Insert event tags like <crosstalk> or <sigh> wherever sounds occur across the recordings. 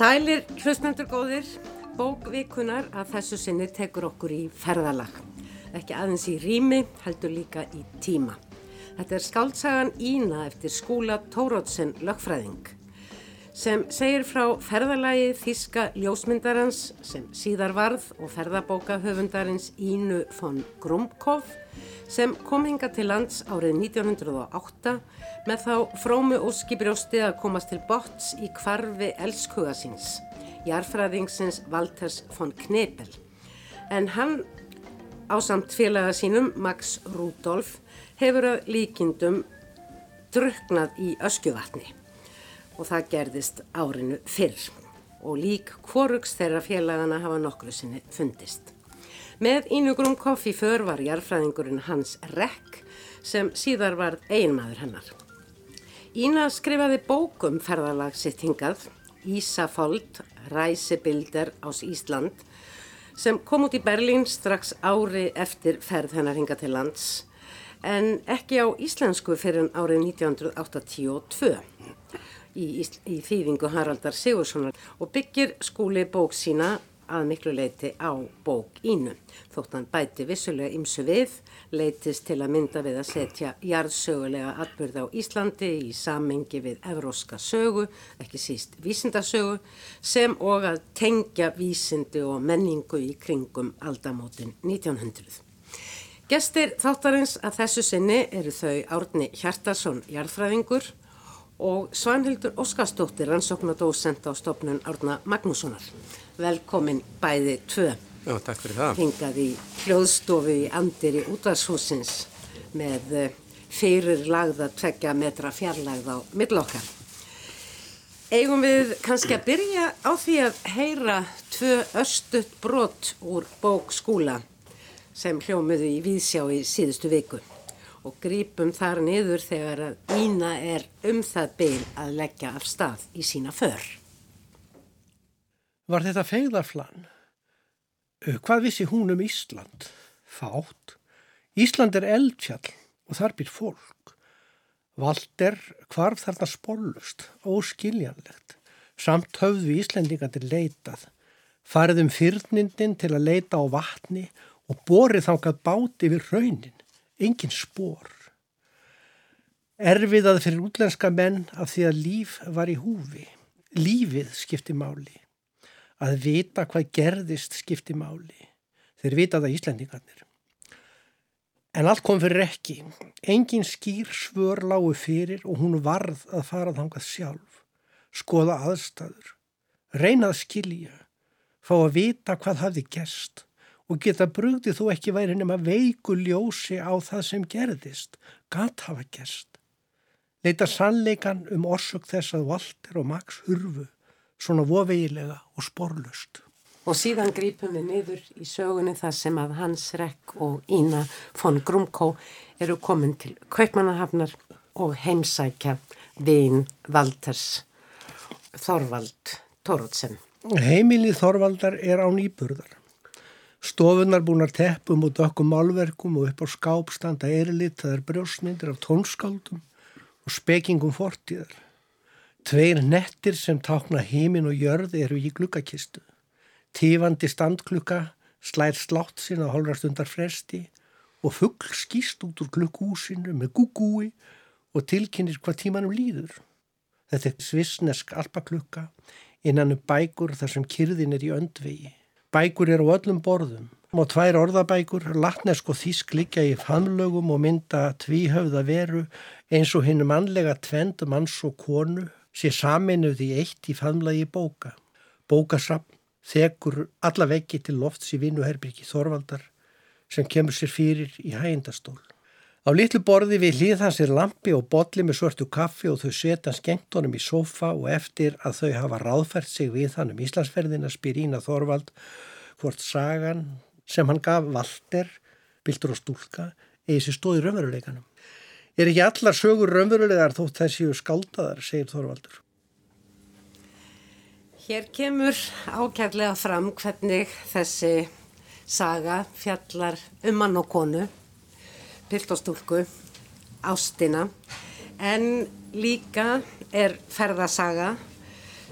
Sælir hlustendur góðir, bókvikunar að þessu sinni tekur okkur í ferðalag. Ekki aðeins í rými, heldur líka í tíma. Þetta er skáltsagan Ína eftir skúla Tórótsen lögfræðing sem segir frá ferðalagi þíska ljósmyndarans sem síðar varð og ferðabóka höfundarins Ínu von Grumkov sem kom hinga til lands árið 1908 með þá frómu óskibrjósti að komast til bots í kvarfi elskuga síns, jarfræðingsins Walters von Knebel. En hann á samt félaga sínum, Max Rudolf, hefur að líkindum druknað í öskjuvatni og það gerðist árinu fyrr og lík kvorugs þeirra félagana hafa nokkru sinni fundist. Með Ínugrum Koffi för var jarfræðingurinn Hans Rekk sem síðar var einmaður hennar. Ína skrifaði bókum ferðalag sitt hingað, Ísafold, Ræsibilder ás Ísland, sem kom út í Berlín strax ári eftir ferð hennar hinga til lands, en ekki á íslensku fyrir árið 1982 í, í þýðingu Haraldar Sigurssonar og byggir skúli bók sína að miklu leiti á bók ínu. Þótt hann bæti vissulega ymsu við, leitist til að mynda við að setja jarðsögulega atbyrð á Íslandi í samengi við evróska sögu, ekki síst vísindasögu, sem og að tengja vísindi og menningu í kringum aldamótin 1900. Gestir þáttarins að þessu sinni eru þau Árni Hjartarsson, jarðfræðingur, og Svanhildur Óskarsdóttir, rannsóknadósent á stopnun Árna Magnússonar. Velkomin bæði tvö. Já, takk fyrir það. Hingað í hljóðstofu í Andir í útvarshúsins með eh, fyrir lagða tveggja metra fjarlagð á millokkar. Eigum við kannski að byrja á því að heyra tvö östut brot úr bók skúla sem hljómiðu í Víðsjá í síðustu viku og grípum þar niður þegar að Ína er um það beil að leggja af stað í sína för. Var þetta fegðarflan? Hvað vissi hún um Ísland? Fátt. Ísland er eldfjall og þar býr fólk. Valder hvarf þarna spólust, óskiljanlegt. Samt höfðu Íslendingandir leitað. Farið um fyrnindin til að leita á vatni og borið þangað báti við raunin engin spór. Erfiðað fyrir útlenska menn af því að líf var í húfi. Lífið skipti máli. Að vita hvað gerðist skipti máli. Þeir vitaða Íslandingarnir. En allt kom fyrir ekki. Engin skýr svör lágu fyrir og hún varð að fara þangað sjálf. Skoða aðstæður. Reynað skilja. Fá að vita hvað hafði gerst og geta brugði þú ekki væri nema veiku ljósi á það sem gerðist, gatt hafa gerst. Leita sannleikan um orsök þess að Walter og Max hurfu, svona vovegilega og sporlust. Og síðan grípum við niður í sögunni þar sem að Hans Rekk og Ína von Grumkó eru komin til Kaupmannahafnar og heimsækja Vín Valters Þorvald Tórótsen. Heimilið Þorvaldar er á nýburðar. Stofunar búnar teppum og dökkum málverkum og upp á skápstanda erilitaðar brjósmyndir af tónskáldum og spekingum fortíðar. Tveir nettir sem tákna heimin og jörð eru í glukkakistu. Tífandi standklukka slær slátt sína hálfrastundar fresti og fuggl skýst út úr klukkúsinu með gugúi og tilkynir hvað tímanum líður. Þetta er svissnesk alpaklukka innan um bækur þar sem kyrðin er í öndvegi. Bækur eru á öllum borðum og tvær orðabækur, latnesk og þísk liggja í famlögum og mynda tvíhöfða veru eins og hinn mannlega tvend manns og konu sé saminuð í eitt í famlagi bóka. Bókasapn þekur alla veggi til lofts í vinnuherbyrki Þorvaldar sem kemur sér fyrir í hægindastól. Á litlu borði við hlýð hans er lampi og botli með svörtu kaffi og þau setja skengt honum í sofa og eftir að þau hafa ráðfært sig við hann um Íslandsferðina spyr Ína Þorvald hvort sagan sem hann gaf Valter, Bildur og Stúlka, eigi sér stóði raunveruleikanum. Er ekki allar sögur raunverulegar þótt þessi skáldaðar, segir Þorvaldur. Hér kemur ákjærlega fram hvernig þessi saga fjallar um mann og konu pilt og stúlku, ástina, en líka er ferðasaga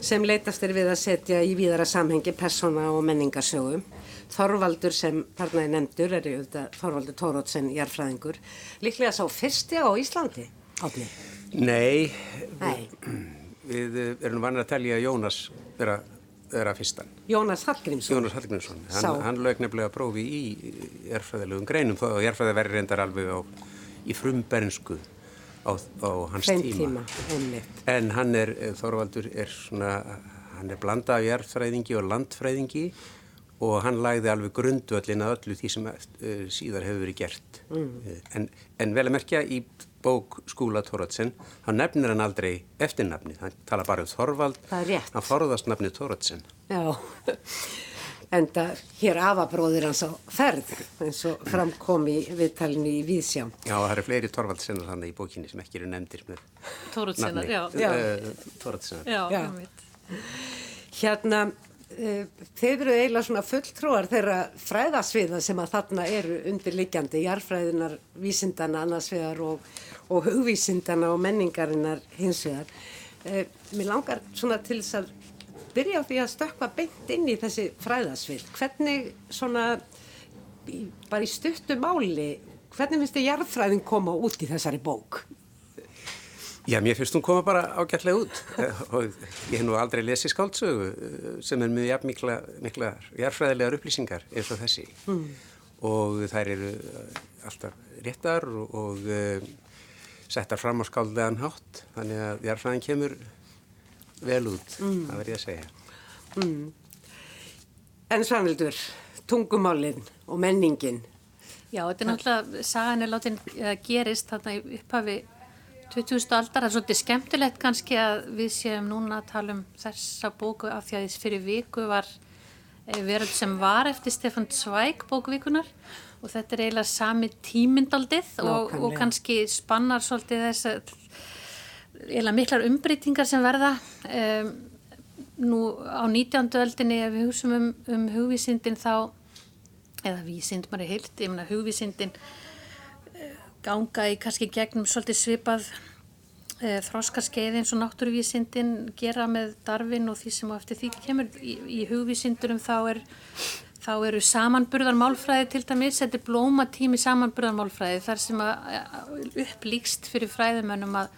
sem leitast er við að setja í víðara samhengi persóna og menningarsögu. Þorvaldur sem parnaði nefndur er auðvitað Þorvaldur Tórótsen jarfræðingur. Líklega sá fyrsti á Íslandi, átni? Nei, Nei. við erum vanið að telja Jónas vera, vera fyrstan. Jónas Hallgrímsson. Jónas Hallgrímsson. Hann, hann lög nefnilega prófi í jarfræðilegum greinum að jarfræði verður reyndar alveg á, í frumbernsku á, á hans Þeim tíma. tíma. En hann er, Þorvaldur er svona, hann er blanda af jarðfræðingi og landfræðingi og hann lagði alveg grundvöllin að öllu því sem uh, síðar hefur verið gert. Mm. En, en vel að merkja í bók Skúla Tóratsen, hann nefnir hann aldrei eftirnafnið, hann tala bara um Þorvald, Það er rétt. hann forðast nafnið Tóratsen. Já, enda hér afabróðir hans á ferð eins og framkom í viðtalinu í Víðsjá. Já, það eru fleiri Þorvaldsennar þannig í bókinni sem ekki eru nefndir með Tóruðsennar, nafni. já. Já. Uh, Tóratsennar. Já, Já. Hérna, uh, þeir eru eiginlega svona fulltrúar þeirra fræðasviða sem að þarna eru undirliggjandi, jarfræðinar, vísindana annars vegar og, og hugvísindana og menningarinnar hins vegar. Uh, mér langar svona til þess að byrja á því að stökka beint inn í þessi fræðasvið. Hvernig svona, bara í stuttu máli, hvernig finnst þið jarfræðin koma út í þessari bók? Já, mér finnst hún koma bara ágætlega út og ég hef nú aldrei lesið skáldsögu eh, sem er með jafn mikla, mikla jarfræðilegar upplýsingar eins og þessi mm. og þær eru eh, alltaf réttar og, og uh, settar fram á skáldegan hátt þannig að jarfræðin kemur vel út, mm. það verður ég að segja. En Svanvildur, tungumálinn og menningin, Já, þetta er náttúrulega, sagan er látin uh, gerist þarna í upphafi 2000 aldar. Það er svolítið skemmtilegt kannski að við séum núna að tala um þessa bóku af því að þess fyrir viku var eh, veröld sem var eftir Stefan Zweig bókvíkunar og þetta er eiginlega sami tímyndaldið og, og kannski spannar svolítið þess að eiginlega miklar umbreytingar sem verða um, nú á 19. öldinni ef við hugsum um, um hugvísindin þá eða vísind maður er heilt, ég meina hugvísindin ganga í kannski gegnum svolítið svipað e, þróskarskeið eins og náttúruvísindin gera með darfin og því sem á eftir því kemur. Í, í hugvísindurum þá er þá eru samanburðar málfræði til dæmis, þetta er blómatími samanburðar málfræði þar sem upplýkst fyrir fræðimönnum að,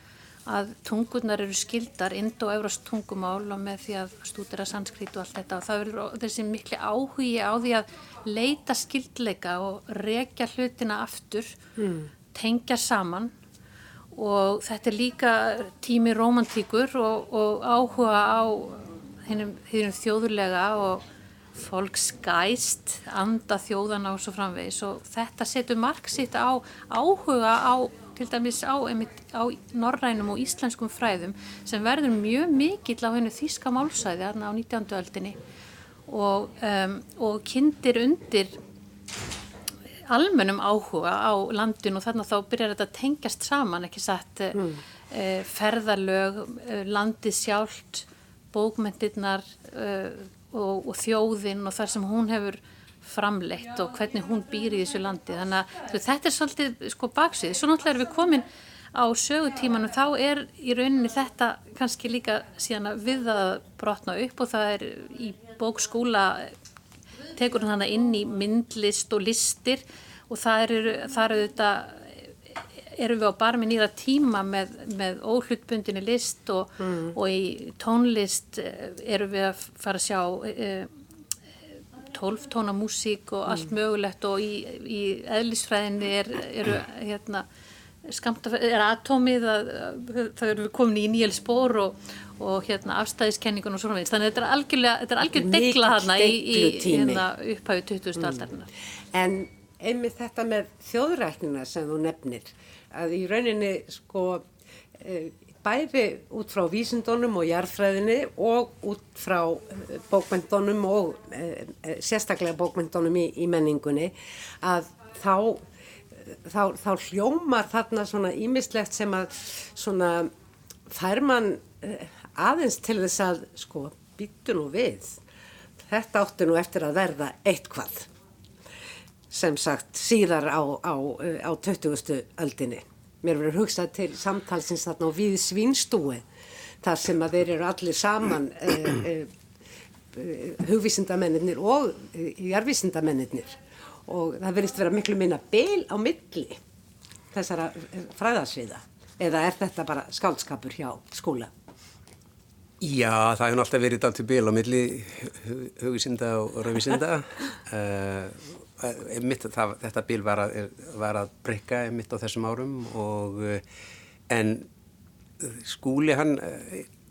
að tungurnar eru skildar ind og eurast tungumál og með því að stúdira sanskrit og allt þetta. Og það eru þessi mikli áhugi á því að leita skildleika og rekja hlutina aftur tengja saman og þetta er líka tími romantíkur og, og áhuga á hinnum, þjóðulega og fólksgæst, anda þjóðana og svo framvegis og þetta setur mark sitt á áhuga á til dæmis á, á norrænum og íslenskum fræðum sem verður mjög mikill á hennu þýska málsæði þarna á 19. öldinni og, um, og kindir undir almennum áhuga á landin og þarna þá byrjar þetta að tengjast saman, ekki satt mm. e, ferðalög, e, landið sjálft, bókmyndirnar e, og, og þjóðin og þar sem hún hefur framleitt og hvernig hún býr í þessu landi. Þannig að þú, þetta er svolítið sko baksvið. Svo náttúrulega erum við komin á sögutímanum, þá er í rauninni þetta kannski líka síðan að við að brotna upp og það er í bókskúla tekur hann hana inn í myndlist og listir og það eru, það eru þetta erum við á barmi nýra tíma með, með óhlutbundinni list og, mm. og í tónlist eh, erum við að fara að sjá e, tólftóna músík og allt mögulegt og í, í eðlisfræðinni er, eru hérna skamta, er atómið að, það eru við komin í nýjel spór og, og hérna afstæðiskenningun og svona veins þannig að þetta er algjörlega, þetta er algjör degla þarna í, í hérna, upphæfi 20. Mm. aldarinnar. En einmitt þetta með þjóðræknina sem þú nefnir að í rauninni sko e, bæði út frá vísindunum og jarðfræðinni og út frá e, bókmyndunum og e, e, sérstaklega bókmyndunum í, í menningunni að þá þá, þá hljómar þarna svona ímislegt sem að svona fær mann aðeins til þess að sko býttu nú við þetta átti nú eftir að verða eitthvað sem sagt síðar á, á, á 20. öldinni mér verður hugsað til samtalsins þarna á við svínstúi þar sem að þeir eru allir saman uh, uh, hugvísindamennir og jarvísindamennir og það verðist vera miklu minna byl á milli þessara fræðarsviða eða er þetta bara skálskapur hjá skóla? Já, það hefur alltaf verið dalt í byl á milli hugvísinda og rauvísinda. <laughs> Uh, mitt, það, þetta bíl var að, var að breyka mitt á þessum árum og en skúli hann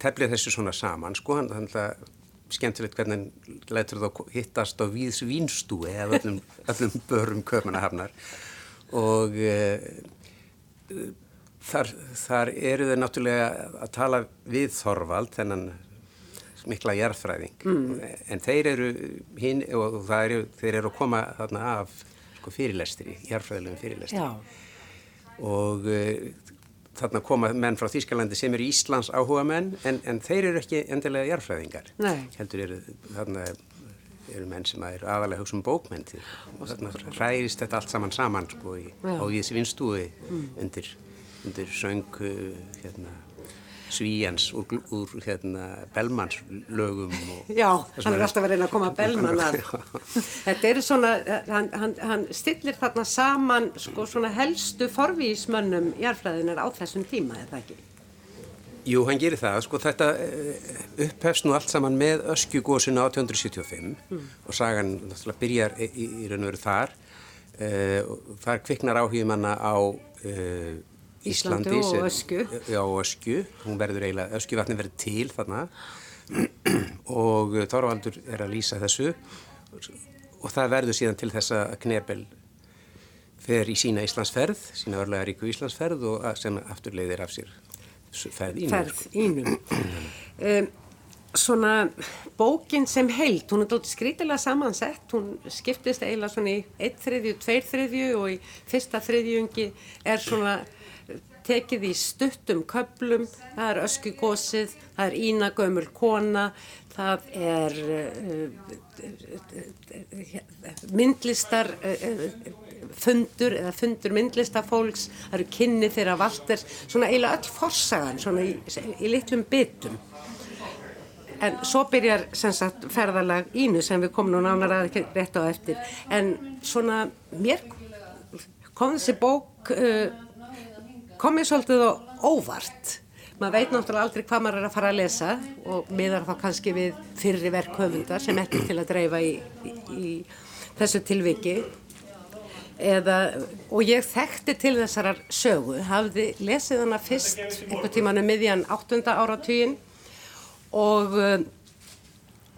teflið þessu svona saman sko, hann, hann skemmtilegt hvernig lætur þá hittast á Víðs Vínstúi eða öllum, <laughs> öllum börum köfmanahafnar og e, þar, þar eru þau náttúrulega að tala við Þorvald þennan mikla jærfræðing mm. en þeir eru hinn og eru, þeir eru að koma þarna af sko, fyrirlestri, jærfræðilegum fyrirlestri Já. og uh, þarna koma menn frá Þýskalandi sem eru Íslands áhuga menn en, en þeir eru ekki endilega jærfræðingar heldur eru þarna eru menn sem eru aðalega hugsa um bókmynd og þarna ræðist þetta allt saman saman sko í, á því þessi vinstúi mm. undir, undir söng hérna Svíjans úr, úr hérna, Bellmans lögum Já, hann er alltaf verið að koma að Bellman að <laughs> þetta eru svona hann, hann, hann stillir þarna saman sko svona helstu forvísmönnum jærfræðinar á þessum tíma, er það ekki? Jú, hann gerir það, sko þetta eh, upphefst nú allt saman með öskjugósinu 1875 mm. og sagan náttúrulega byrjar í, í, raun og veru þar uh, þar kviknar áhugum hana á uh, Íslandi, Íslandi og Ösku. Já, Ösku, hún verður eiginlega Öskuvatni verður til þarna. <clears throat> Og Þorvaldur er að lýsa þessu. Og það verður síðan til þess að Knebel fer í sína Íslandsferð sína örlega ríku Íslandsferð og sem afturleiðir af sér ferð ínum Ferð ínum <clears throat> um, Svona bókin sem heilt, hún er dóttið skrítilega samansett, hún skiptist eiginlega svona í eitt þriðju, tveir þriðju og í fyrsta þriðjungi er svona tekið í stuttum köplum, það er öskugósið, það er ínagömmul kona, það er uh, myndlistar uh, fundur eða fundur myndlistafólks, það eru kynni þeirra valters, svona eiginlega öll forsagan, svona í, í litlum byttum. En svo byrjar sagt, ferðalag ínu sem við komum nú nánar að ekki rétt á eftir. En svona mér kom þessi bók uh, komið svolítið á óvart. Maður veit náttúrulega aldrei hvað maður er að fara að lesa og miðar þá kannski við fyrri verk höfundar sem ekki til að dreifa í, í, í þessu tilviki. Eða, og ég þekkti til þessar sögu, hafði lesið hana fyrst einhver tímanu um miðjan 8. áratugin og uh,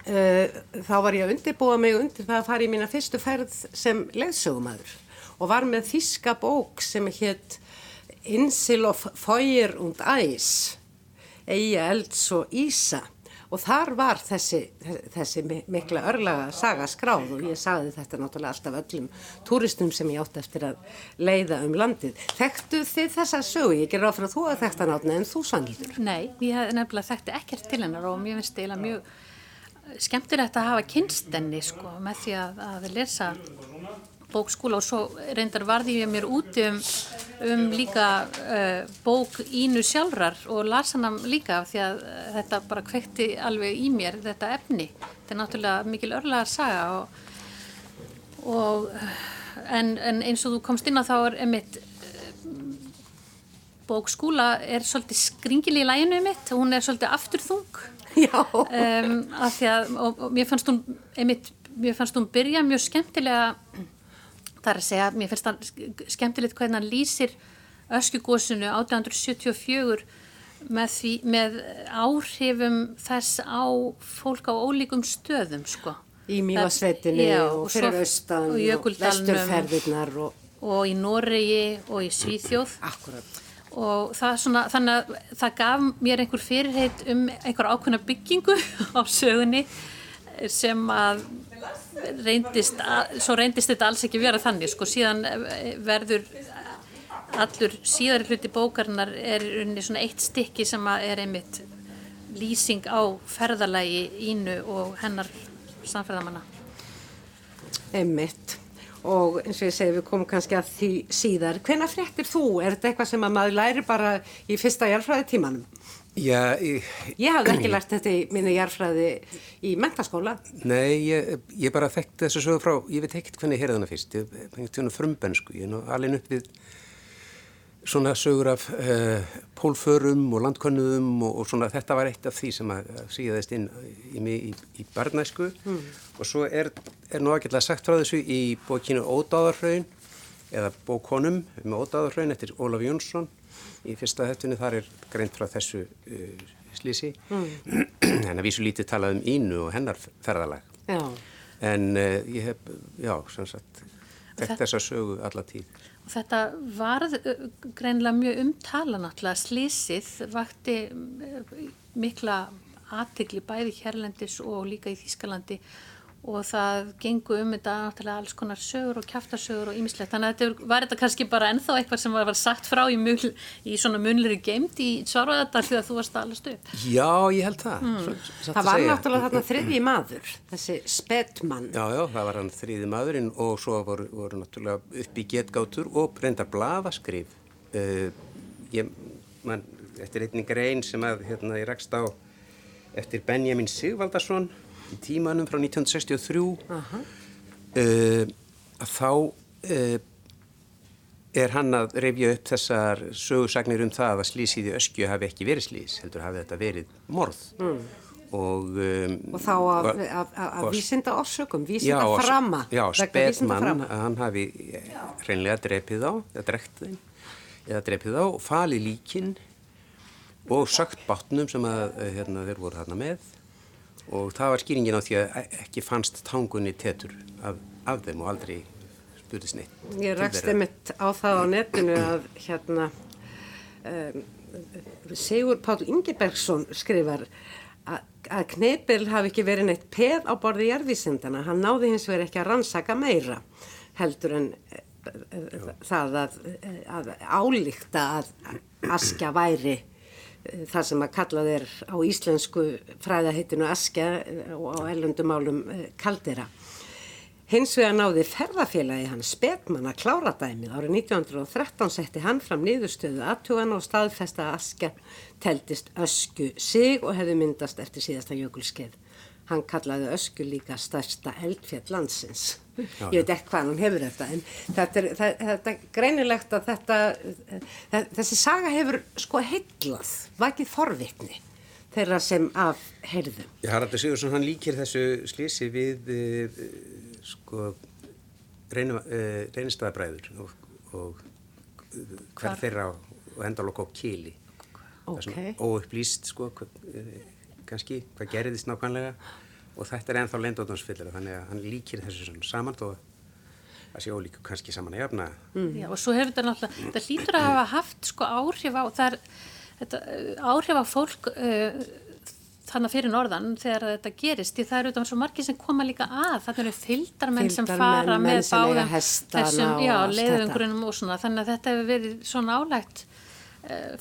uh, þá var ég að undirbúa mig undir það að fara í mína fyrstu ferð sem leðsögumæður og var með þíska bók sem hétt Insel of Feuer und Eis, Eija Elds og Ísa og þar var þessi, þessi mikla örlaga saga skráð og ég sagði þetta náttúrulega alltaf öllum túristum sem ég átti eftir að leiða um landið. Þekktu þið þessa sögu? Ég ger áfram að þú að þekta náttúrulega en þú sangilur. Nei, ég hef nefnilega þekkti ekkert til hennar og mér finnst það mjög skemmtilegt að hafa kynstenni sko með því að, að lesa bókskóla og svo reyndar varði ég mér úti um, um líka uh, bók Ínu sjálfrar og las hann líka því að uh, þetta bara kvekti alveg í mér þetta efni. Þetta er náttúrulega mikil örlaðar saga og, og en, en eins og þú komst inn á þá er emitt bókskúla er svolítið skringil í læginu mitt, hún er svolítið afturþung. Um, af því að og, og mér fannst hún einmitt, mér fannst hún byrja mjög skemmtilega Það er að segja, mér finnst það skemmtilegt hvernig hann lýsir öskugósinu 1874 með, því, með áhrifum þess á fólk á ólíkum stöðum sko. Í Mývasveitinu og fyrir austan og, og vesturferðirnar og... og í Noregi og í Svíþjóð. Akkurat. Og það svona, þannig að það gaf mér einhver fyrirheit um einhver ákveðna byggingu <laughs> á sögunni sem að reyndist, að, svo reyndist þetta alls ekki vera þannig sko síðan eh, verður allur síðari hluti bókarnar er unni svona eitt stykki sem er einmitt lýsing á ferðalagi ínu og hennar samferðamanna Einmitt og eins og ég segi við komum kannski að því síðar hvenna frektir þú? Er þetta eitthvað sem að maður læri bara í fyrsta járfræði tímanum? Já, ég, Ég hafði ekki <clears throat> lært þetta í minni jarfræði í mentaskóla. nei, ég, ég bara þekkt þessu sögu frá, ég veit ekkert hvernig ég heyrði hana fyrst, ég fengið tjónu frumbensku, ég er nú alveg upp við svona sögur af uh, pólförum og landkönnuðum og, og svona þetta var eitt af því sem að síðaðist inn í mig í, í barnæsku. Og svo er, er nú ágætlega sagt frá þessu í bókinu Ódáðarhraun eða bókonum með Ódáðarhraun eftir Ólaf Jónsson. Í fyrsta heftunni þar er greint frá þessu uh, slísi en að vísu lítið talað um Ínu og hennar ferðalag. Já. en uh, ég hef, já, sem sagt þekkt þetta- þessa sögu alla tíð. Og þetta varð uh, greinilega mjög umtala náttúrulega. Slísið vakti mikla aðtikli bæði hérlendis og líka í Þýskalandi og það gengu um þetta náttúrulega alls konar sögur og kjaftasögur og ýmislegt. Þannig að þetta var þetta kannski bara ennþá eitthvað sem var, var sagt frá í, mjög, í svona munleri geimt í Svarvæðardal því að þú varst allast upp. Já, ég held það. Mm. Það var náttúrulega þarna þriðji maður, þessi spedmann. Já, já, það var hann þrýði maðurinn og svo voru, voru náttúrulega upp í getgátur og reyndar blaðaskrif. Uh, ég, man, eftir einnig grein sem að hérna ég rakst á eftir Benjamin Sigvaldarsson í tímanum frá 1963 uh, að þá uh, er hann að reyfja upp þessar sögursagnir um það að slísið í öskju hafi ekki verið slís, heldur hafi þetta verið morð. Mm. Og, um, Og þá og- vísinda orsökum, Já, vísinda og- frama. Já, spedmann, að hann hafi hreinlega drepið á, eða drekt þeim, eða drepið á, falið líkin og sögt bátnum sem að eh, hérna, þeir voru þarna með og það var skýringin á því að ekki fannst tangunni tetur af, af þeim og aldrei spurðist neitt. Ég þeirra. einmitt á það á netinu að hérna um, Sigur Páll Ingebergsson skrifar að, Kneipil hafi ekki verið neitt peð á borði jarðvísindana. Hann náði hins vegar ekki að rannsaka meira heldur en eh, eh, það að, eh, að álíkta að askja væri það sem að kallað er á íslensku fræðaheitinu askja eh, og á ellundumálum kaldera. Hins vegar náði ferðafélagi hans Spekman að klára dæmið. Árið 1913 setti hann fram niðurstöðu aðtugan og staðfesta að askja teldist ösku sig og hefði myndast eftir síðasta jökulskeið. Hann kallaði ösku líka stærsta eldfjall landsins. Ég veit ekki hvað hann hefur þetta en þetta er, það, þetta er greinilegt að þetta, þessi saga hefur sko heitlað, vakið forvitni þeirra sem af heyrðum. Já, Haraldur Sigursson, hann líkir þessu slísi við uh, sko uh, reynistæðabræður og, og hver þeirra og endalokk á kýli. Það Ok. sem óupplýst, sko, hva, uh, kannski, hvað gerðist nákvæmlega. Og þetta er ennþá lendóðnámsfyllir þannig að hann líkir þessu svona saman þó að það sé ólíku kannski saman að jafna. Já, og svo hefur þetta náttúrulega, þetta hlýtur að hafa haft sko áhrif á, það er þetta, uh, áhrif á fólk uh, þannig fyrir norðan þegar þetta gerist, því það eru þetta svo margir sem koma líka að, það eru fylgdarmenn sem fara menn með báðum þessum, og já, allt leiðungrunum og svona, þannig að þetta hefur verið svona álægt uh,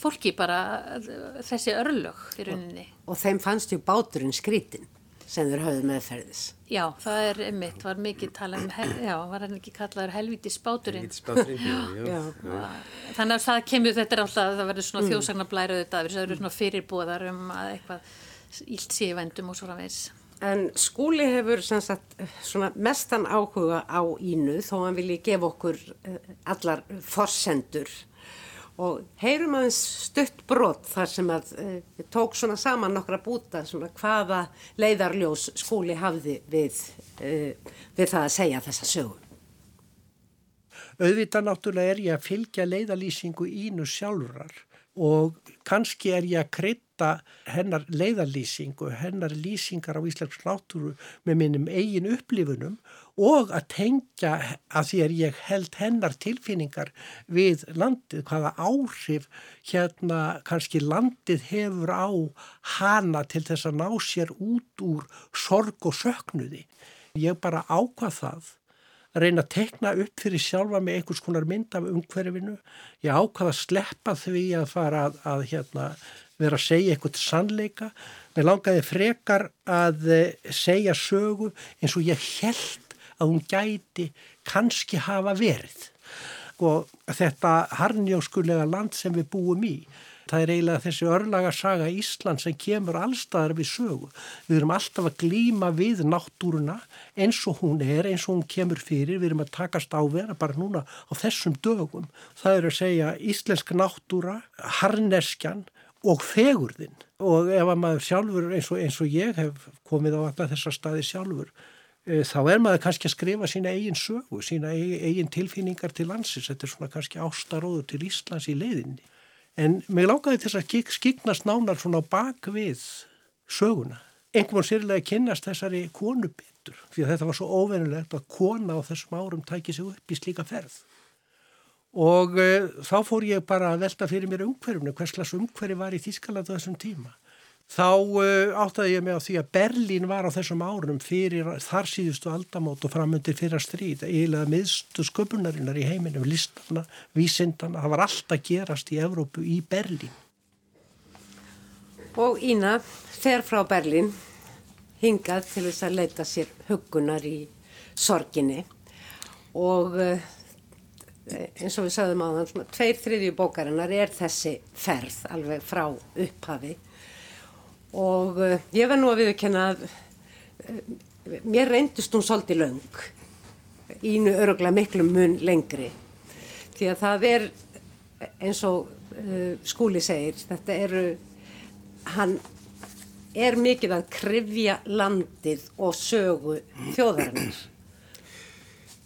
fólki bara uh, þessi örlög í rauninni. Og þeim fannst ju báturinn skrítin sem þeir höfðu meðferðis. Já, það er einmitt, var mikið talað um, hel, já, var hann ekki kallaður helviti spáturinn. Lítið spáturinn, já, <laughs> já. Já. Þannig að það kemur, þetta er alltaf, það verður svona mm. þjóðsagnarblæra auðvitað, það eru svona fyrirbúðar um að eitthvað ílt sé í vendum og svo framvegs. En skúli hefur sem sagt svona mestan áhuga á ínu þó hann vilji gefa okkur eh, allar forsendur og heyrum aðeins stutt brot þar sem að uh, tók svona saman nokkra búta svona hvaða leiðarljós skúli hafði við, uh, við það að segja þessa sögu. Auðvitað náttúrulega er ég að fylgja leiðalýsingu ínu sjálfurar og kannski er ég að krydda hennar leiðalýsingu, hennar lýsingar á Íslands náttúru með minnum eigin upplifunum og að tengja að því er ég held hennar tilfinningar við landið, hvaða áhrif hérna kannski landið hefur á hana til þess að ná sér út úr sorg og söknuði. Ég bara ákvað það að reyna að tekna upp fyrir sjálfa með einhvers konar mynd af umhverfinu. Ég ákvaða að sleppa því að fara að, að hérna, vera að segja eitthvað sannleika. Mér langaði frekar að eh, segja sögu eins og ég held að hún gæti kannski hafa verið. Og þetta harnjóskulega land sem við búum í, það er eiginlega þessi örlaga saga Ísland sem kemur allstaðar við sögu. Við erum alltaf að glýma við náttúruna eins og hún er, eins og hún kemur fyrir, við erum að takast á vera bara núna á þessum dögum. Það er að segja íslensk náttúra, harneskjan og fegurðin og ef að maður sjálfur eins og, eins og ég hef komið á alla þessa staði sjálfur þá er maður kannski að skrifa sína eigin sögu, sína eigin tilfinningar til landsins, þetta er svona kannski ástaróður til Íslands í leiðinni. En mig lákaði þess að skiknast nánar svona bak við söguna. Var sérlega kynast þessari konu betur, því að þetta var svo óvenulegt að kona á þessum árum tæki sig upp í slíka ferð. Og e, þá fór ég bara að velta fyrir mér umhverfunu, hvers slags umhverfi var í Þískaland á þessum tíma þá uh, áttaði ég mig á því að Berlín var á þessum árum fyrir þar síðustu aldamót og framöndir fyrir að stríða, eiginlega miðstu sköpunarinnar í heiminum, listana, vísindana, það var alltaf gerast í Evrópu í Berlín. Og Ína fer frá Berlín hingað til þess að leita sér hugunar í sorginni. Og uh, eins og við sagðum á þann, tveir þriðju bókarinnar er þessi ferð alveg frá upphafi og uh, ég verð nú að viðkjanna að uh, mér reyndist hún svolítið laung ínu öruglega miklu mun lengri. Því að það er eins og uh, skúli segir þetta eru hann er mikið að krifja landið og sögu þjóðarinnar.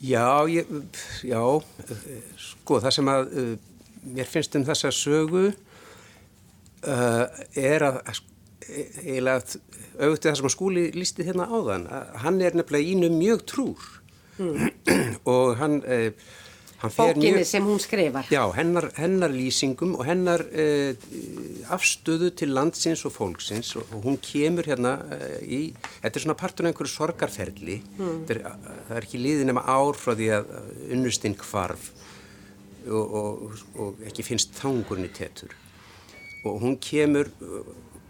Já, ég, já sko það sem að mér finnst um þessa sögu er að eiginlega auðvitað það sem að skúli lísti hérna áðan hann er nefnilega ínu mjög trúr mm. og hann, eh, hann bókinni mjög, sem hún skrifar já, hennar, hennar lýsingum og hennar eh, afstöðu til landsins og fólksins og, hún kemur hérna eh, í, þetta er svona partur af einhverju sorgarferli mm. er, það er ekki liðin nema ár frá því að unnustinn kvarf og, og, og ekki finnst þangurni tettur og hún kemur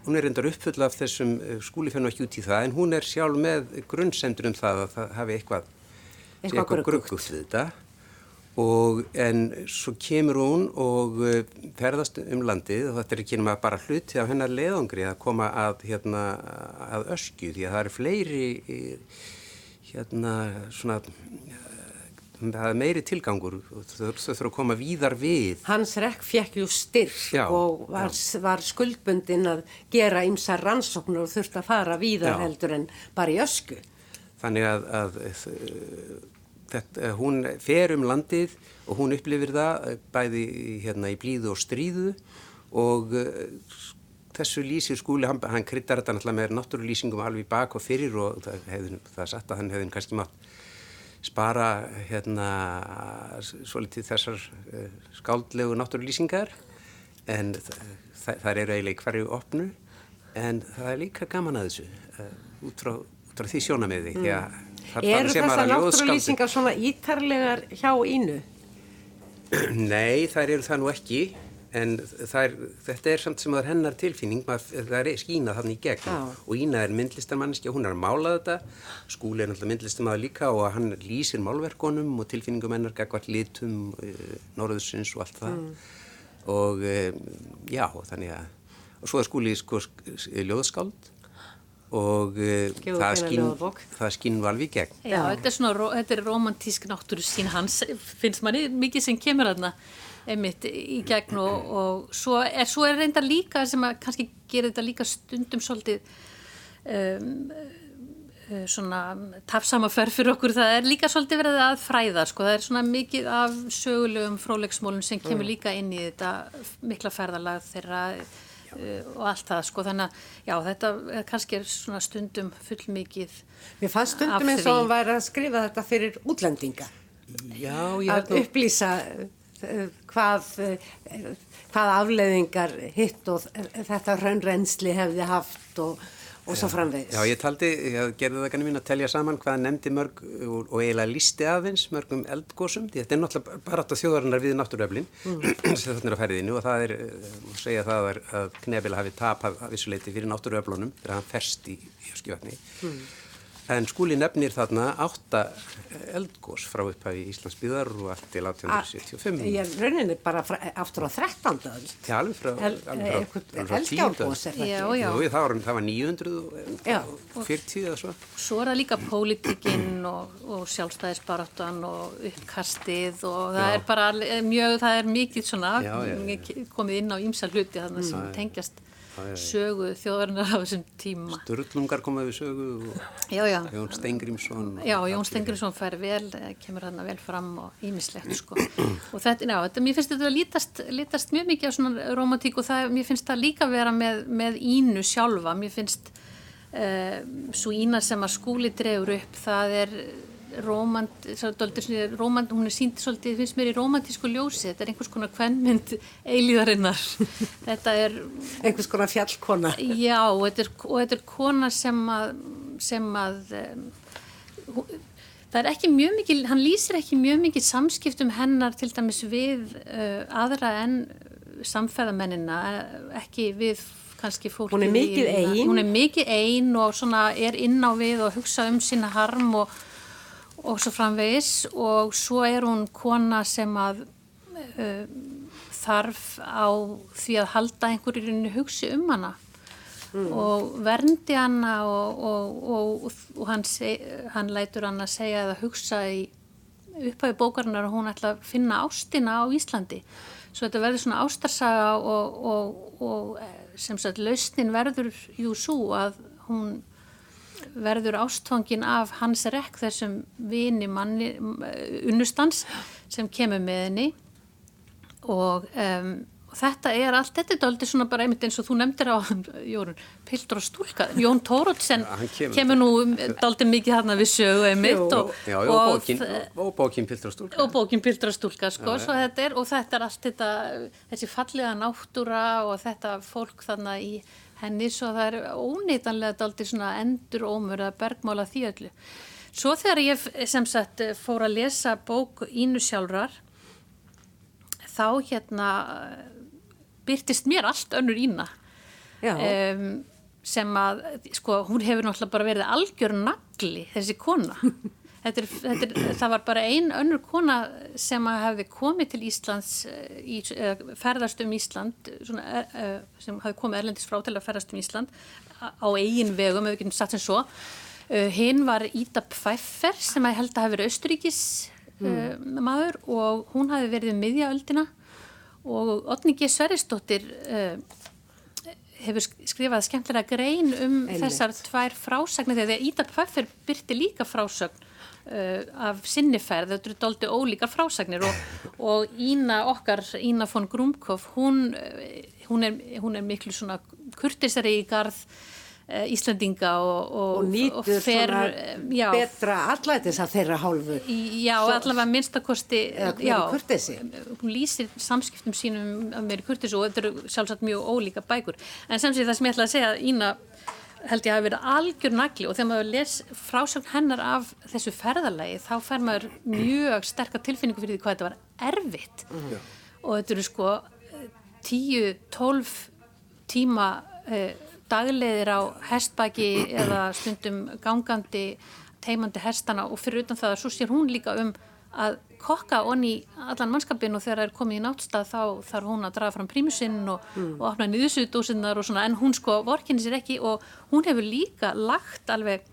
hún er reyndar uppfull af þessum eh, skúli fennu ekki út í það en hún er sjálf með grunnsendur um það að það hafi eitthvað, eitthvað gruggugt. við þetta. Og en svo kemur hún og eh, ferðast um landið og þetta er ekki nema bara hluti af hennar leðangri að koma að, hérna, að öskju því að það eru fleiri eh, hérna svona það er meiri tilgangur þau þurfa að koma víðar við. Hans rekk fekk jú styrk já, og var, var skuldbundin að gera ymsa rannsóknur og þurfti að fara víðar já. heldur en bara í ösku. Þannig að, að þetta, hún fer um landið og hún upplifir það bæði hérna í blíðu og stríðu og þessu lýsir skúli, hann, hann kryttar þetta náttúrulega með náttúrulýsingum alveg bak og fyrir og það, hefði, það satt að hann hefði kannski mátt spara hérna svolítið þessar uh, skáldlegu náttúrulýsingar en þær eru eiginlega í hverju opnu en það er líka gaman að þessu uh, út, frá, út frá því sjónamiði mm. Eru þessar náttúrulýsingar svona ítarlegar hjá ínu? <clears throat> Nei, þær eru það nú ekki en er, þetta er samt sem að hennar tilfinning, maður, það er skínað hann í gegn. Já. og Ína er myndlistarmanniski og hún er að mála þetta, skúli er náttúrulega myndlistarmann líka og hann lýsir málverkonum og tilfinningum hennar gagvart litum, uh, norðursins og allt það. Mm. og uh, já, þannig að og svo er skúli sko ljóðskáld. Og uh, það skinn það skinn valvi í gegn. Já, þetta er svona, þetta er romantísk náttúru sín. Hans, finnst manni mikið sem kemur aðna einmitt í gegn og, og svo, er, svo er reynda líka sem að kannski gera þetta líka stundum svolítið um, uh, svona tafsama förf fyrir okkur, það er líka svolítið verið að fræða, sko, það er svona mikið af sögulegum frólegsmólum sem kemur mm. líka inn í þetta mikla ferðalag þeirra uh, og allt það, sko, þannig að já, þetta er kannski er svona stundum fullmikið Mér fannst stundum eins og hann væri að skrifa þetta fyrir útlendinga. Já, að upplýsa hvað, hvað afleðingar hitt og þetta raunrensli hefði haft og, og svo framvegis. Já, ég taldi, ég gerði það kannski mín að telja saman hvað nefndi mörg og, og eiginlega listi aðeins mörgum eldgósum, þetta er náttúrulega bara átt að þjóðarinnar við náttúruöflin mm. <clears throat> sem þetta er á ferðinu og það er, má segja það er að knefila hafi tap að vissuleiti fyrir náttúruöflunum þegar hann ferst í, í skjöfni. Mm. En skúli nefnir þarna átta eldgós frá upphæfi Íslands byðar og allt til 1875. Ég rauninni bara fra, aftur á 13. öll. Já, alveg frá, El- alveg frá, eitthvað alveg frá eldgjárgos er það Já, já. Jú, það var, það var Já. 940 eða svo. Svo er það líka pólitikinn og, og sjálfstæðisbaráttan og uppkastið og það Já. er bara mjög, það er mikið svona Já, já, já. komið inn á ýmsa hluti þannig sem tengjast sögu þjóðarinnar á þessum tíma. Sturlungar komaði við sögu og Já, já. Jón Stengrimsson. Já, Jón allir. Stengriðsson fær vel, eh, kemur hann vel fram og ímislegt sko. og þetta, já, þetta, mér finnst þetta að lítast, lítast mjög mikið á svona romantík og það, mér finnst það líka vera með, með ínu sjálfa, mér finnst uh, svo ína sem að skúli dregur upp, það er romant, svo, dálítið svona romant, hún er sínd svolítið, finnst mér í romantísku ljósi, þetta er einhvers konar kvennmynd eilíðarinnar, <laughs> þetta er Einhvers konar fjallkona. Já, og þetta er, og þetta er kona sem að, sem að um, það er ekki mjög mikið, hann lýsir ekki mjög mikið samskiptum hennar til dæmis við uh, aðra en samfæðamennina, eh, ekki við kannski fólki. Hún er mikið ein. Hún mikið ein og svona er inn á við og hugsa um sína harm og, og svo framvegis. Og svo er hún kona sem að uh, þarf á því að halda einhverjirinu hugsi um hana og verndi hana og, og, og, og hann, seg, hann lætur hann að segja eða hugsa í upphæfi bókarinnar að hún ætla að finna ástina á Íslandi. Svo þetta verður svona ástarsaga og, og, og eh, sem sagt lausnin verður jú svo að hún verður ástfangin af hans rekk þessum vini manni unnustans sem kemur með henni. Og um, þetta er allt, þetta er dálítið svona bara einmitt eins og þú nefndir á Jórun, Pildur og Stúlka, Jón Tórótsen Ja, kemur- kemur nú dálítið mikið hann við sögu einmitt og, Já, já, og bókin, og bókin Piltur og Stúlka. og bókin Pildur og Stúlka sko, svo þetta er, og þetta er allt þetta þessi fallega náttúra og þetta fólk þannig í henni svo það er óneitanlega dálítið svona endur ómur að bergmála því öllu. Svo þegar ég sem sagt fór að lesa bók Ínu sjálfrar þá hérna byrtist mér allt önnur Ína. Um, sem að, sko, hún hefur náttúrulega bara verið algjör nagli, þessi kona. <laughs> Þetta er, þetta er, það var bara ein önnur kona sem hefði komið til Íslands, eh, í, uh, ferðast um Ísland, svona, uh, sem hefði komið erlendis frá til að ferðast um Ísland á eigin vegum, ef við getum satt sem svo. Hinn var Ída Pfeiffer sem held að hafi verið austuríkis uh, maður og hún hafi verið um miðjaöldina og Otni G. Sverrisdóttir uh, hefur sk- skrifað skemmtilega grein um Einmitt. þessar tvær frásagnir þegar Ída Pfeiffer byrti líka frásagn af sinniferð, þetta eru doldi ólíkar frásagnir og, og Ína okkar, Ína von Grumkov hún, uh, hún, er, hún er miklu svona kurtisari í garð uh, Íslendinga og, og, Og nýtur fer, svona já, betra allætis að þeirra hálfu. Já, allavega minnstakosti já, hún lýsir samskiptum sínum af meiri kurtis og þetta eru sjálfsagt mjög ólíka bækur. En sem sé það sem ég ætla að segja Ína held ég hafi verið algjör nagli og þegar maður les frásögn hennar af þessu ferðalagi þá fær maður mjög sterka tilfinningu fyrir því hvað þetta var erfitt. Og þetta eru sko 10-12 tíma uh, dagleiðir á hestbaki eða stundum gangandi teimandi hestana og fyrir utan það að svo sér hún líka um að kokka onni allan mannskapin og þegar það er komið í náttstað þá þarf hún að draga fram prímusinn og, og opna nýðusudósinnar og svona. En hún sko vorkinni sér ekki og hún hefur líka lagt alveg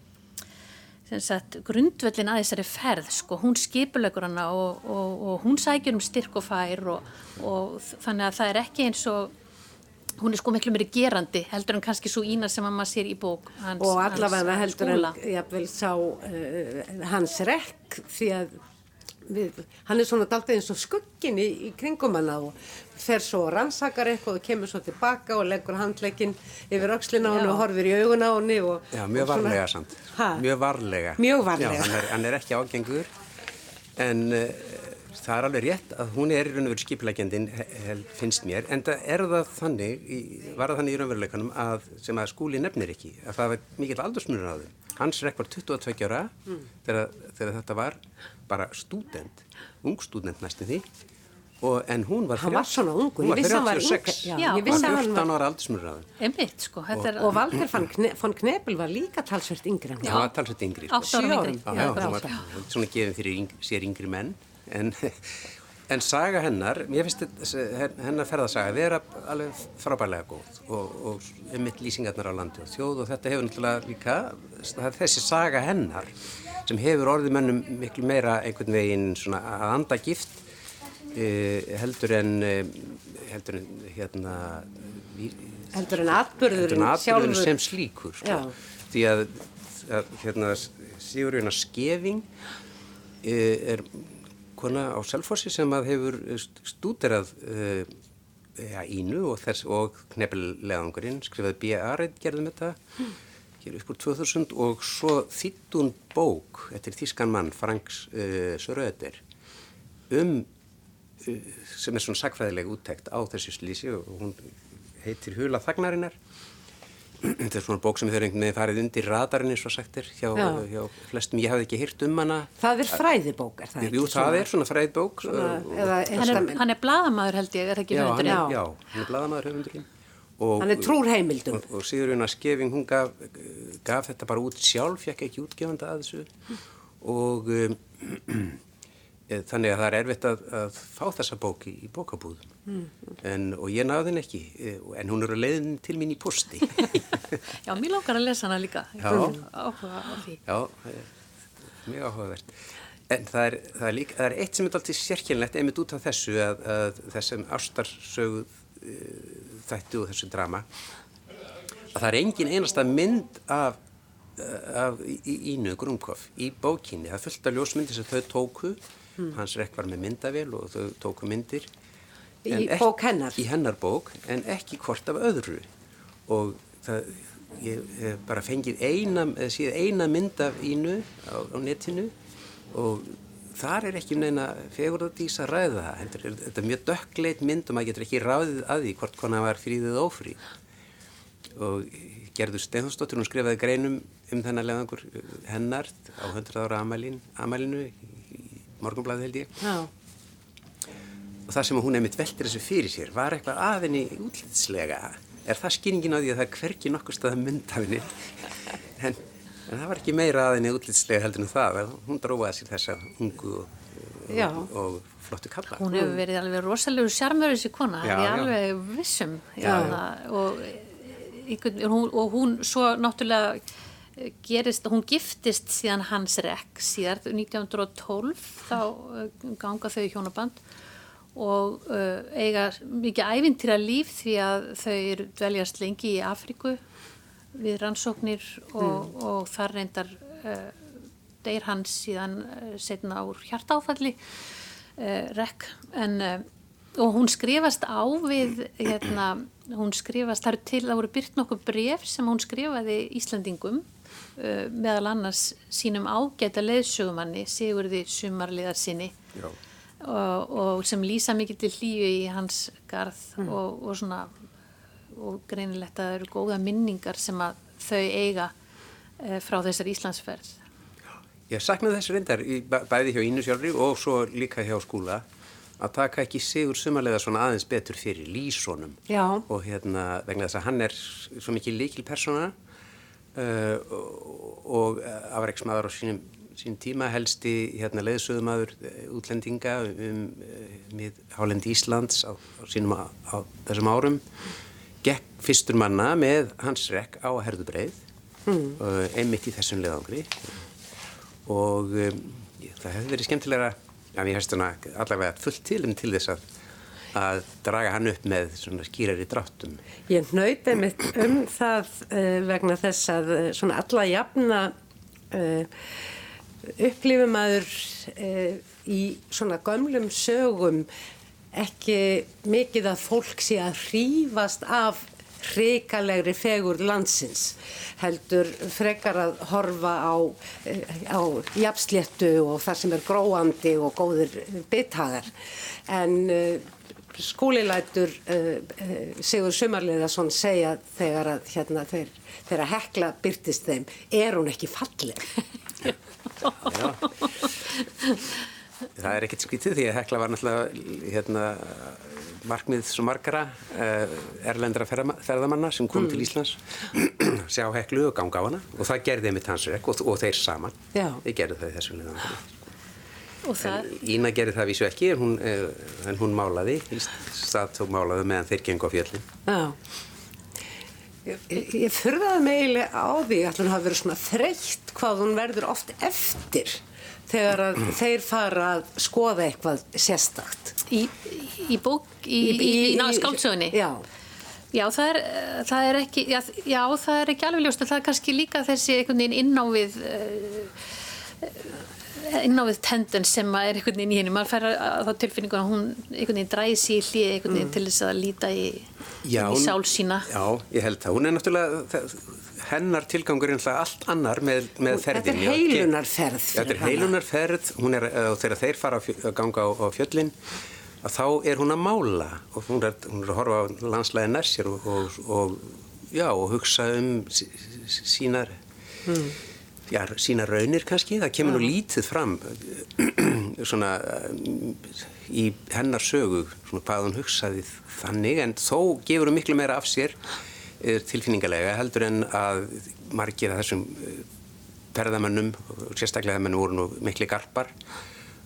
sagt, grundvöllin að þessari ferð sko, hún skipulegur hana og, og, og hún sækjur um styrk og fær og, og þannig að það er ekki eins og hún er sko miklu meiri gerandi heldur en kannski svo ína sem að maður sér í bók hans, og allavega hans heldur en jafnvel sá uh, hans rekk því að við, hann er svona daldið eins og skuggin í, í kringum hana og fer svo og rannsakar eitthvað og kemur svo tilbaka og leggur handleikin yfir öxlina á henni og horfir í augun á henni og, Já, mjög og svona- varlega samt. Ha? Mjög varlega. Mjög varlega. Já, hann er, hann er ekki ágengur en uh, það er alveg rétt að hún er í raun og veru skipilækjandin finnst mér, en það er það þannig, í, var það þannig í raunveruleikanum að sem að skúli nefnir ekki, að það var mikill aldursmunur á þeim. Hans rekk var 22 ára þegar, þegar þetta var bara stúdent, ung stúdent næstu því Og, en hún var, Hann var svona ungur, hún var ég vissi hann var 36, yngri, já, Já, ég hún vissi var að hann 14 var, ára aldursmurraðin. Einmitt, sko, þetta er og Valger von, Kne, von Knebel var líka talsvert yngri Já, hann. hann var talsveit yngri. sko. Svona gefin fyrir sér yngri menn. En, en saga hennar, mér finnst hennar ferðasaga vera alveg frábærlega góð og, og um mitt lýsingarnar á landi og þjóð og þetta hefur náttúrulega líka, þessi saga hennar sem hefur orðið mönnum miklu meira einhvern veginn svona að anda gift eh, heldur en eh, heldur en hérna ví- Heldur en atbyrðurinn atbyrðurinn sjálfur. sem slíkur sko. Því að, að hérna, Sigurjóna Skeving eh, er kona á Selfossi sem að hefur stúderað uh, ja, ínu og, og knefnilegangurinn skrifaði B.A.R. gerðum þetta hér upp úr 2000 og svo þýttun bók eftir þískan mann Franks uh, Söröðir um uh, sem er svona sakfræðileg úttekt á þessu slísi og hún heitir Hula Þagnarinnar Þetta er svona bók sem hefur einhvern veginn farið undir radarinn eins og sagt er hjá, Já. hjá flestum. Ég hafði ekki hýrt um hana. Það er fræðibók, er það ekki? Jú, það er svona fræðbók. Svona, og- eða hann er, hann er blaðamaður held ég, er það ekki já, höfundurinn? er, já, hann er bladamaður höfundurinn. Og, Hann er trúr heimildum. Og, og Sigurjóna Skeving, hún gaf, gaf þetta bara út sjálf, fekk ekki útgefanda að þessu. Og um, þannig að það er erfitt að, að fá þessa bók í, í bókabúðum. En, og ég náði henni ekki, eh, en hún er að leiðin til mín í posti. <laughs> Já, mér lókar að lesa hana líka. Já. Áhuga á því. Já, er mjög áhugavert. En það er, það er, líka, það er eitt sem er alltaf sérkjænlegt einmitt út af þessu að, að þessum ástarsögu þættu og þessu drama að það er engin einasta mynd af, Ínu Grunkoff í bókinni. Það fullt af ljósmyndir sem þau tóku, hans rekk var með myndavél og þau tóku myndir. Í ekki- bók hennar? Í hennar bók, en ekki hvort af öðru. Og það, ég hef bara fengið eina, eina mynd af Ínu á, á netinu og þar er ekki neina fegurðardís að ræða það. Heldur, er, þetta er mjög dökkleit mynd og maður getur ekki ráðið að því hvort konar var fríðið ófríð. Og Gerður Steinforsdóttir, hún skrifaði greinum um þennan leðangur hennar á 100 ára amalín, amalinu morgunblæði held ég. Já. og það sem hún einmitt veltir þessu fyrir sér var eitthvað aðinni útlitslega? Er það skýringin á því að það er hverki nokkur stað að mynda henni? En, en það var ekki meira aðinni útlitslega heldur en það að hún dróðaði sér þessa ungu og, og, og flottu kalla. Hún hefur verið alveg rosalegu sjarmur þessi kona, það er alveg vissum. Já, Já, og, hún, og hún svo náttúrulega gerist, hún giftist síðan hans rekk síðar 1912 þá eh, ganga þau í hjónaband og uh, eiga mikið ævintýra líf því að þau eru dveljast lengi í Afríku við rannsóknir og, og þar reyndar uh, deyr hans síðan uh, setna úr hjartáfalli rekk en og hún skrifast á við hérna, hún skrifast, það eru til það voru byrt nokkuð bref sem hún skrifaði Íslandingum meðal annars sínum ágæta leiðsögumanni Sigurði Sumarliðar sinni og, og sem lýsa mikið til hlýju í hans garð og, og svona og greinilegt að það eru góða minningar sem að þau eiga uh, frá þessar Íslandsferð. Ég saknaði þessu reyndar bæði hjá Ínu sjálfri og svo líka hjá skúla að taka ekki sigur sumarlega svona aðeins betur fyrir lísonum Já. og hérna vegna þess að hann er svo mikið líkil persóna uh, og, og afreiksmaður á sínum, sínum tíma helsti hérna leiðsöðumadur útlendinga um mið Hálendi Íslands á, á sínum á, á þessum árum gekk fyrstur manna með hans rekk á herðubreið mm. uh, einmitt í þessum leiðangri og um, það hefði verið skemmtilega að hefst hana allavega fullt tilum til þess að að draga hann upp með svona skýrari dráttum. Ég hnauti mitt um það uh, vegna þess að uh, svona alla jafna uh, upplifum aður uh, í svona gömlum sögum ekki mikið að fólk sé að hrífast af hrikalegri fegur landsins heldur frekar að horfa á, eh, á jafnsléttu og það sem er gróandi og góðir byttagar en skúlilætur uh, uh, Sigur Sumarliðarsson segja þegar að hérna þeir, þegar að hekla byrtist þeim er hún ekki falleg? Já, Það er ekkert skritið því að Hekla var náttúrulega hérna, markmið svo margara uh, erlendra ferðamanna sem kom mm. til Íslands. Sjá Heklu og ganga á hana og það gerði mitt hans rekk og, og þeir saman. Já. þeir gerði það í þessu liðan Það... Ína gerði það vísu ekki en hún, eh, en hún málaði stað tók málaði meðan þeir gengur á fjöllin Já Ég, ég fyrðaði meili á því að hún hafi verið svona þreytt hvað hún verður oft eftir þegar að þeir fara að skoða eitthvað sérstakt. Í, í bók, í, í, í skáldsögunni? Já. Já, það er, það er ekki, já, já, það er ekki alveg ljóst, það er kannski líka þessi einhvern veginn innávið uh, innávið tendun sem er einhvern veginn í henni, maður fær að þá tilfinningu að hún einhvern veginn dræði sér í hlið einhvern veginn mm. til þess að líta í, já, í sál sína. Já, ég held það, hún er náttúrulega hennar tilgangur er alltaf allt annar með, með ferðin. Þetta er heilunarferð. Þetta er heilunarferð, hún er, uh, þegar þeir fara að ganga á, á fjöllin, að þá er hún að mála og hún er, hún er að horfa á landslæði næssir og, og, og, já, og hugsa um sínar, mm. Já, sínar raunir kannski. Það kemur nú lítið fram <clears throat> svona í hennar sögu, svona hvað hún hugsaði þannig, en þó gefur hún miklu meira af sér tilfinningarlega heldur en að margir af þessum eh, ferðamannum og sérstaklega þegar mann voru nú miklu garpar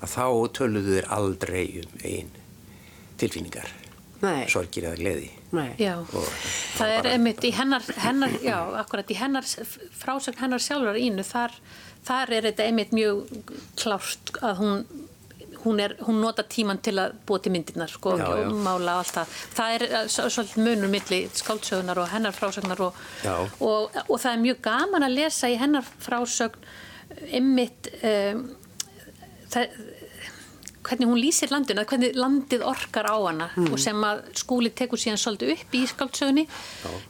að þá töluðu þeir aldrei um einn tilfinningar Nei. sorgir eða gleði það er einmitt í hennar, hennar já, akkurat í hennar frásögn hennar sjálfur ínu þar, þar er þetta einmitt mjög klárt að hún hún, er, hún nota tíman til að búa til myndirnar sko, já, og já. mála allt það. Það er eh, svolítið munur milli skáldsögnar og hennar frásögnar og, og, og það er mjög gaman að lesa í hennar frásögn ymmit um, það hvernig hún lýsir landinu, hvernig landið orkar á hana mm. og sem að skúli tekur síðan svolítið upp í skáldsögunni.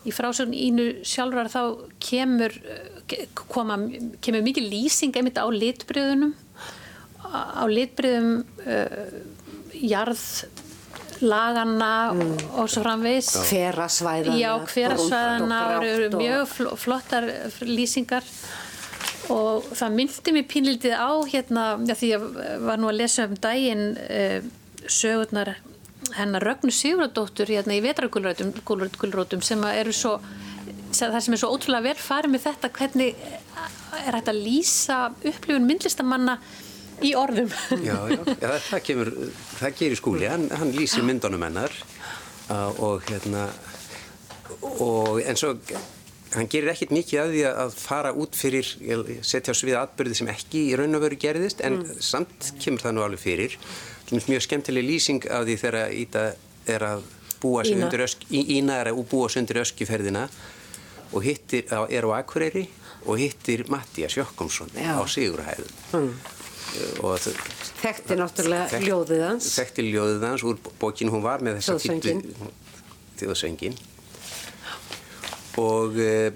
Í frásögn ínu sjálfrar þá kemur eh, koma, kemur mikið lýsing einmitt á litbröðunum á litbriðum uh, jarðlagana mm. og svo framvegs hverasvæðana hverasvæðana eru mjög flottar lýsingar og það myndi mér pínlítið á hérna, já, því ég var nú að lesa um daginn uh, sögurnar hennar Rögnu Sigurðardóttur hérna í vetragulrótum sem eru svo það sem er svo ótrúlega vel farið með þetta hvernig er þetta að lýsa upplifun myndlistamanna í orðum? Já, já, já, það kemur það gerir skúli, hann, hann lýsir myndunum hennar uh, og hérna og eins og hann gerir ekkit mikið að því að fara út fyrir, setja á svið atbyrði sem ekki í raun og veru gerðist en mm. samt kemur það nú alveg fyrir. Mjög skemmtileg lýsing af því þegar Íta er að búa sig Ína. undir ösk, Ína er að búa sig undir öskjuferðina og hittir, er á Akureyri og hittir Mattias Jökkumsson á Sigurhæðun mm. Þekkti náttúrulega þekkt, ljóðið hans. Þekkti ljóðið hans úr bókin hún var með þessa títu Þjóðsöngin og, e,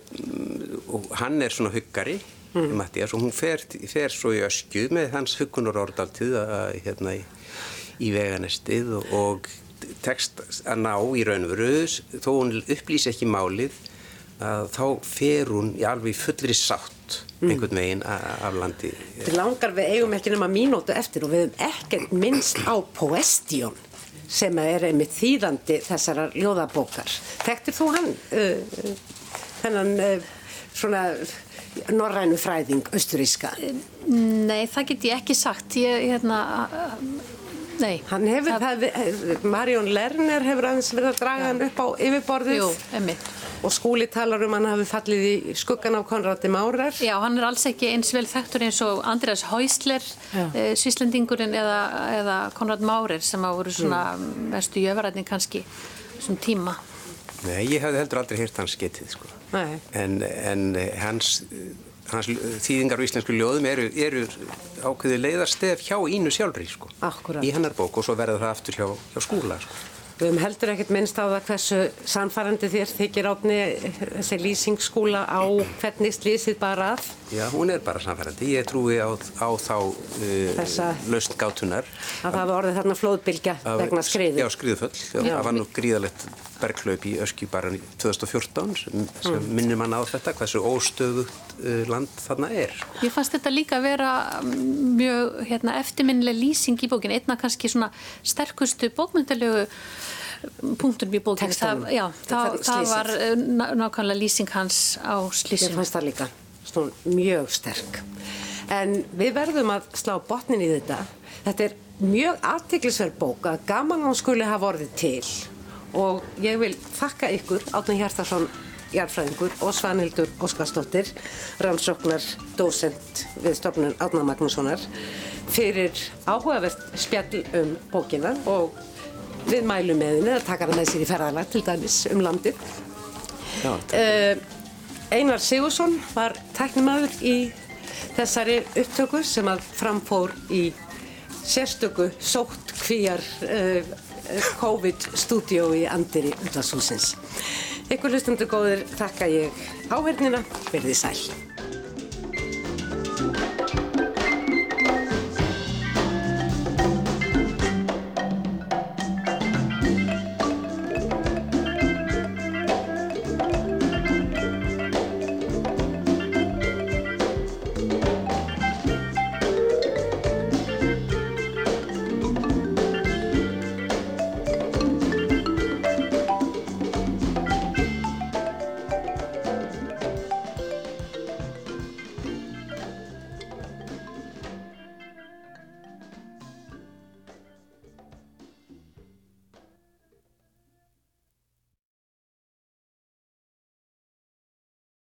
og hann er svona huggari mm. Mattias og hún fer, fer svo í öskju með hans huggunur orðaltið hérna í, í veganestið og, og tekst að ná í raunveru þó hún upplýsi ekki málið að þá fer hún í alveg fullri sátt mm. einhvern veginn af landi. Til langar við eigum ekki nema mínótu eftir og við hefum ekkert minnst á Poestjón sem er einmitt þýðandi þessara ljóðabókar. Þekktir þú hann, uh, hennan uh, svona norrænu fræðing, austuríska? Nei, það get ég ekki sagt. Ég, hérna, nei. Hann hefur, það... það, Marjón Lerner hefur aðeins verið að draga hann upp á yfirborðið. Jú, einmitt og skúli talar um hann hafi fallið í skuggan af Konradi Márar. Já, hann er alls ekki eins vel þekktur eins og Andreas Häusler, e, Svíslendingurinn eða, eða Konrad Márer sem hafa voru svona mm. mestu jöfærætning kannski svona tíma. Nei, ég hef heldur aldrei hýrt hans getið sko. En, en hans, hans þýðingar á íslensku ljóðum eru, eru ákveði leiðarstef hjá Ínu sjálfri sko. Akkurat. Í hennar bók og svo verða það aftur hjá, hjá skúla sko. Við hefum heldur ekkert minnst á það hversu sannfærandi þér þykir átni þessi lýsingsskúla á hvernig slísið bara að. Já, hún er bara samfærandi. Ég trúi á, á þá uh, Þessa- laust gátunar. Að það var orðið þarna flóðbylgja vegna skriðu. Já, Já. það var nú gríðalegt berglaup í Öskju bara 2014 sem, sem Mm. minnir mann á þetta, hversu óstöðugt uh, land þarna er. Ég fannst þetta líka að vera mm, mjög hérna, eftirminnileg lýsing í bókinu, einna kannski svona sterkustu bókmyndalegu punktum í bókinu. Það, já, það, Það- var eh, ná- nákvæmlega lýsing hans á Ég slísinu. fannst það líka, svona mjög sterk. En við verðum að slá botnin í þetta. Þetta er mjög aðtiklisverð bók að gaman hún skuli hafa orðið til og ég vil þakka ykkur, Átni Hjartarsson, jarfræðingur og Svanhildur Óskarsdóttir, rannsóknar dósent við stofnun Átna Magnússonar, fyrir áhugavert spjall um bókina og við mælum með henni að taka hana með sér í ferðalag til dæmis um landið. Já, Uh, Einar Sigursson var tæknimaður í þessari upptöku sem að framfór í sérstöku sótt kvíjar uh, COVID-stúdíó í Andiri Útvarshúsins. Ykkur hlustundur góðir þakka ég áhernina, verðið sæl.